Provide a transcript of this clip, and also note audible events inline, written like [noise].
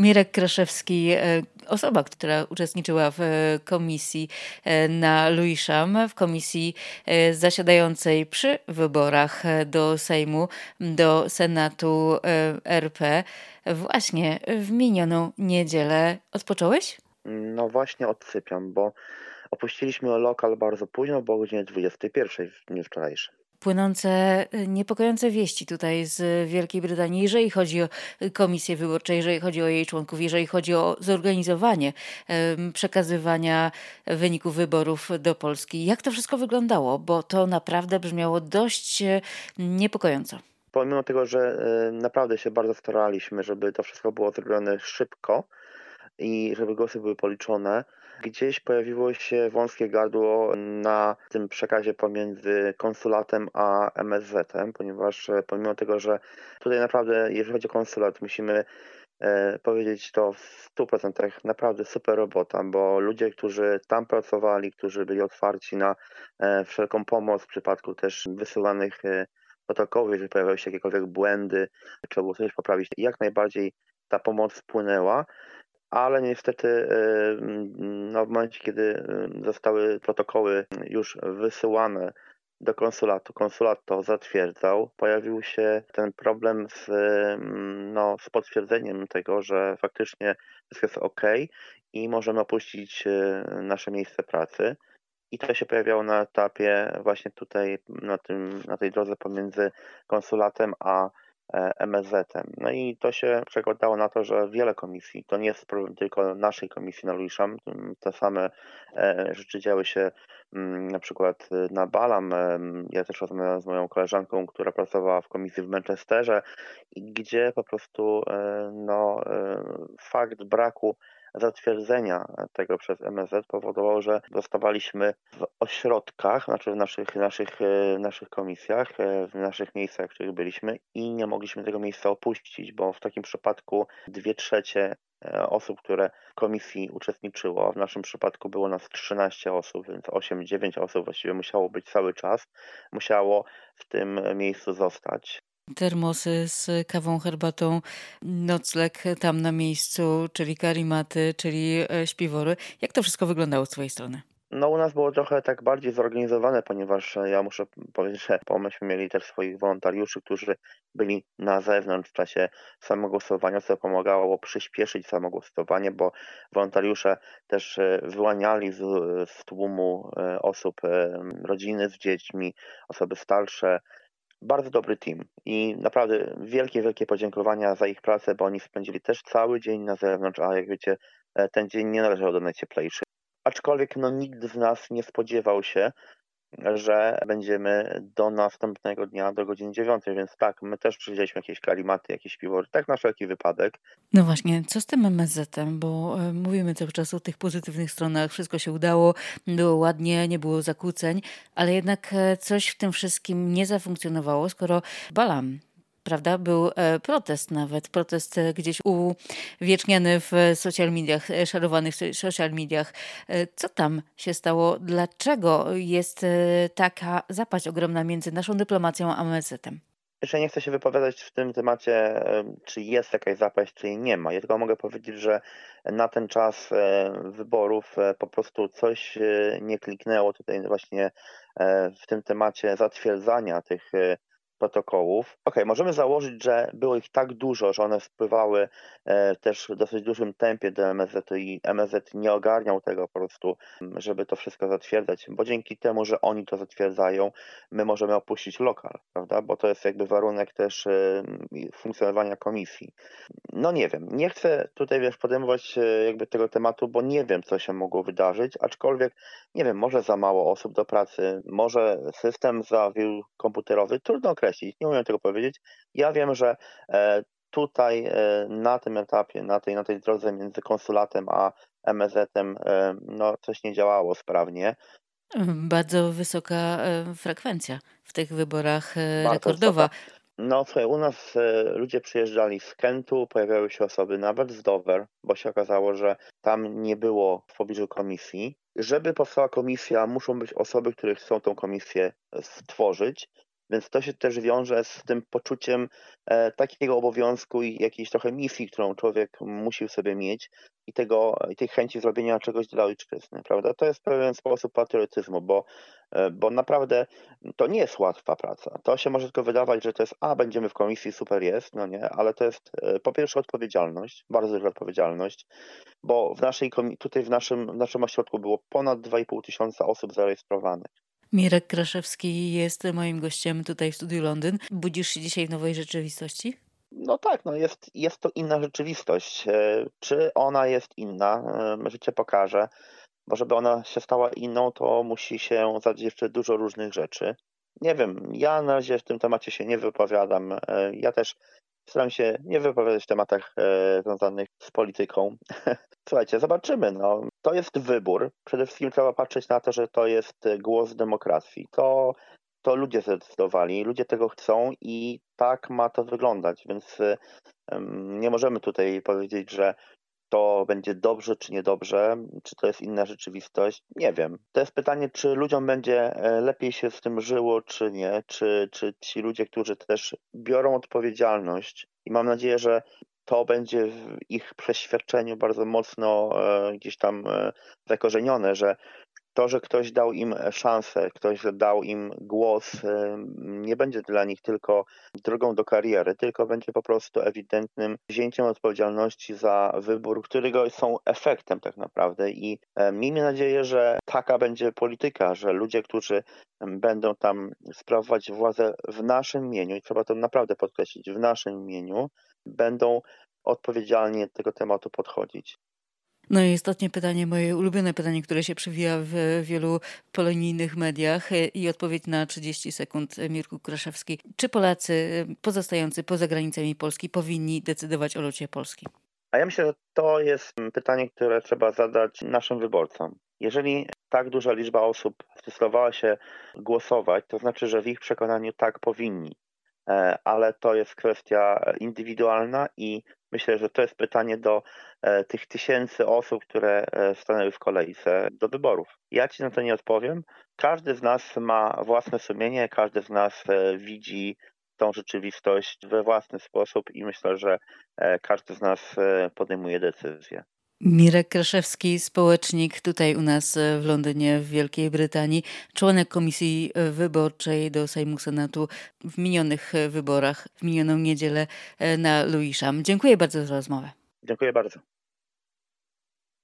Mirek Kraszewski, e, osoba, która uczestniczyła w e, komisji e, na Luiszam, w komisji zasiadającej przy wyborach do Sejmu, do Senatu RP. Właśnie w minioną niedzielę odpocząłeś? No właśnie odsypiam, bo opuściliśmy lokal bardzo późno, bo o godzinie 21 w dniu wczorajszym płynące y, niepokojące wieści tutaj z Wielkiej Brytanii, jeżeli chodzi o komisję wyborczą, jeżeli chodzi o jej członków, jeżeli chodzi o zorganizowanie przekazywania wyników wyborów do Polski. Jak to wszystko wyglądało? Bo to naprawdę brzmiało dość e, niepokojąco. Pomimo tego, że e, naprawdę się bardzo staraliśmy, żeby to wszystko było zrobione szybko i żeby głosy były policzone, Gdzieś pojawiło się wąskie gardło na tym przekazie pomiędzy konsulatem a MSZ-em, ponieważ e, pomimo tego, że tutaj naprawdę, jeżeli chodzi o konsulat, musimy e, powiedzieć to w 100% naprawdę super robota, bo ludzie, którzy tam pracowali, którzy byli otwarci na e, wszelką pomoc w przypadku też wysyłanych protokołów, jeżeli pojawiały się jakiekolwiek błędy, trzeba było coś poprawić, jak najbardziej ta pomoc wpłynęła ale niestety y, no, w momencie, kiedy y, zostały protokoły już wysyłane do konsulatu, konsulat to zatwierdzał, pojawił się ten problem z, mm, no, z potwierdzeniem tego, że faktycznie wszystko jest ok i możemy opuścić y, nasze miejsce pracy. I to się pojawiało na etapie właśnie tutaj, na, tym, na tej drodze pomiędzy konsulatem a MSZ-em. No i to się przekładało na to, że wiele komisji, to nie jest problem tylko naszej komisji na Luiszam, te same e, rzeczy działy się mm, na przykład na Balam. Ja też rozmawiałem z moją koleżanką, która pracowała w komisji w Manchesterze, gdzie po prostu e, no, fakt braku zatwierdzenia tego przez MSZ powodowało, że dostawaliśmy w ośrodkach, znaczy w naszych, naszych, e, naszych komisjach, e, w naszych miejscach, w których byliśmy i nie mogliśmy tego miejsca opuścić, bo w takim przypadku dwie trzecie e, osób, które w komisji uczestniczyło, w naszym przypadku było nas 13 osób, więc 8-9 osób właściwie musiało być cały czas, musiało w tym miejscu zostać termosy z kawą, herbatą, nocleg tam na miejscu, czyli karimaty, czyli e, śpiwory. Jak to wszystko wyglądało z Twojej strony? No u nas było trochę tak bardziej zorganizowane, ponieważ ja muszę powiedzieć, że myśmy mieli też swoich wolontariuszy, którzy byli na zewnątrz w czasie samego głosowania, co pomagało przyspieszyć samo głosowanie, bo wolontariusze też e, wyłaniali z, z tłumu e, osób, rodziny z dziećmi, osoby starsze, bardzo dobry team i naprawdę wielkie, wielkie podziękowania za ich pracę, bo oni spędzili też cały dzień na zewnątrz, a jak wiecie, e, ten dzień nie należał do najcieplejszych. Aczkolwiek no, nikt z nas nie spodziewał się, że będziemy do następnego dnia, do godziny 9, więc tak, my też przyjęliśmy jakieś kalimaty, jakieś piwory, tak na wszelki wypadek. No właśnie, co z tym MSZ-em, bo e, mówimy cały czas o tych pozytywnych stronach, wszystko się udało, było ładnie, nie było zakłóceń, ale jednak e, coś w tym wszystkim nie zafunkcjonowało, skoro Balam prawda? Był e, protest nawet, protest e, gdzieś uwieczniany w social mediach, e, szerowanych w social mediach. Co tam się stało? Dlaczego jest taka zapaść ogromna między naszą dyplomacją a MSZ-em? Jeszcze nie chcę się wypowiadać w tym temacie, czy jest jakaś zapaść, czy jej nie ma. Ja tylko mogę powiedzieć, że na ten czas wyborów po prostu coś nie kliknęło tutaj właśnie w tym temacie zatwierdzania tych protokołów. Ok, możemy założyć, że było ich tak dużo, że one spływały e, też w dosyć dużym tempie do MSZ i MSZ nie ogarniał tego po prostu, żeby to wszystko zatwierdzać, bo dzięki temu, że oni to zatwierdzają, my możemy opuścić lokal, prawda? Bo to jest jakby warunek też e, funkcjonowania komisji. No nie wiem, nie chcę tutaj wiesz podejmować e, jakby tego tematu, bo nie wiem, co się mogło wydarzyć, aczkolwiek nie wiem, może za mało osób do pracy, może system zawiódł komputerowy, trudno określić określić, nie umiem tego powiedzieć. Ja wiem, że e, tutaj e, na tym etapie, na tej, na tej drodze między konsulatem a MSZ-em e, no, coś nie działało sprawnie. Bardzo wysoka frekwencja w tych wyborach Bardzo rekordowa. Wysoka. No słuchaj, u nas ludzie przyjeżdżali z Kentu, pojawiały się osoby nawet z Dover, bo się okazało, że tam nie było w pobliżu komisji. Żeby powstała komisja, muszą być osoby, które chcą tą komisję stworzyć Więc to się też wiąże z tym poczuciem e, takiego obowiązku i jakiejś trochę misji, którą człowiek musi sobie mieć i, tego, i tej chęci zrobienia czegoś dla ojczyzny, prawda? To jest pewien sposób patriotyzmu, bo, e, bo naprawdę to nie jest łatwa praca. To się może tylko wydawać, że to jest, a będziemy w komisji, super jest, no nie, ale to jest e, po pierwsze odpowiedzialność, bardzo duża odpowiedzialność, bo w naszej, tutaj w naszym, w naszym ośrodku było ponad 2,5 tysiąca osób zarejestrowanych. Mirek Kraszewski jest moim gościem tutaj w Studiu Londyn. Budzisz się dzisiaj w nowej rzeczywistości? No tak, no jest, jest to inna rzeczywistość. E, czy ona jest inna? E, życie pokaże, bo żeby ona się stała inną, to musi się zadzieć jeszcze dużo różnych rzeczy. Nie wiem, ja na razie w tym temacie się nie wypowiadam. E, ja też staram się nie wypowiadać w tematach związanych z polityką. [laughs] Słuchajcie, zobaczymy. No. To jest wybór. Przede wszystkim trzeba patrzeć na to, że to jest głos demokracji. To to ludzie zdecydowali, ludzie tego chcą i tak ma to wyglądać, więc nie możemy tutaj powiedzieć, że to będzie dobrze czy niedobrze, czy to jest inna rzeczywistość. Nie wiem. To jest pytanie, czy ludziom będzie e, lepiej się z tym żyło, czy nie, czy, czy ci ludzie, którzy też biorą odpowiedzialność i mam nadzieję, że to będzie w ich przeświadczeniu bardzo mocno e, gdzieś tam e, zakorzenione, że to, że ktoś dał im szansę, ktoś dał im głos, nie będzie dla nich tylko drogą do kariery, tylko będzie po prostu ewidentnym wzięciem odpowiedzialności za wybór, którego są efektem tak naprawdę. I miejmy nadzieję, że taka będzie polityka, że ludzie, którzy będą tam sprawować władzę w naszym imieniu, i trzeba to naprawdę podkreślić, w naszym imieniu, będą odpowiedzialnie do tego tematu podchodzić. No i ostatnie pytanie, moje ulubione pytanie, które się przewija w wielu polonijnych mediach e, i odpowiedź na 30 sekund e, Mirku Kraszewski. Czy Polacy e, pozostający poza granicami Polski powinni decydować o locie Polski? A ja myślę, że to jest pytanie, które trzeba zadać naszym wyborcom. Jeżeli tak duża liczba osób zdecydowała się głosować, to znaczy, że w ich przekonaniu tak powinni. Ale to jest kwestia indywidualna i Myślę, że to jest pytanie do e, tych tysięcy osób, które e, stanęły w kolejce do wyborów. Ja ci na to nie odpowiem. Każdy z nas ma własne sumienie, każdy z nas e, widzi tą rzeczywistość we własny sposób i myślę, że każdy z nas podejmuje decyzję. Mirek Kraszewski, społecznik tutaj u nas w Londynie, w Wielkiej Brytanii, członek Komisji Wyborczej do Sejmu Senatu w minionych wyborach, w minioną niedzielę na Lewisham. Dziękuję bardzo za rozmowę. Dziękuję bardzo.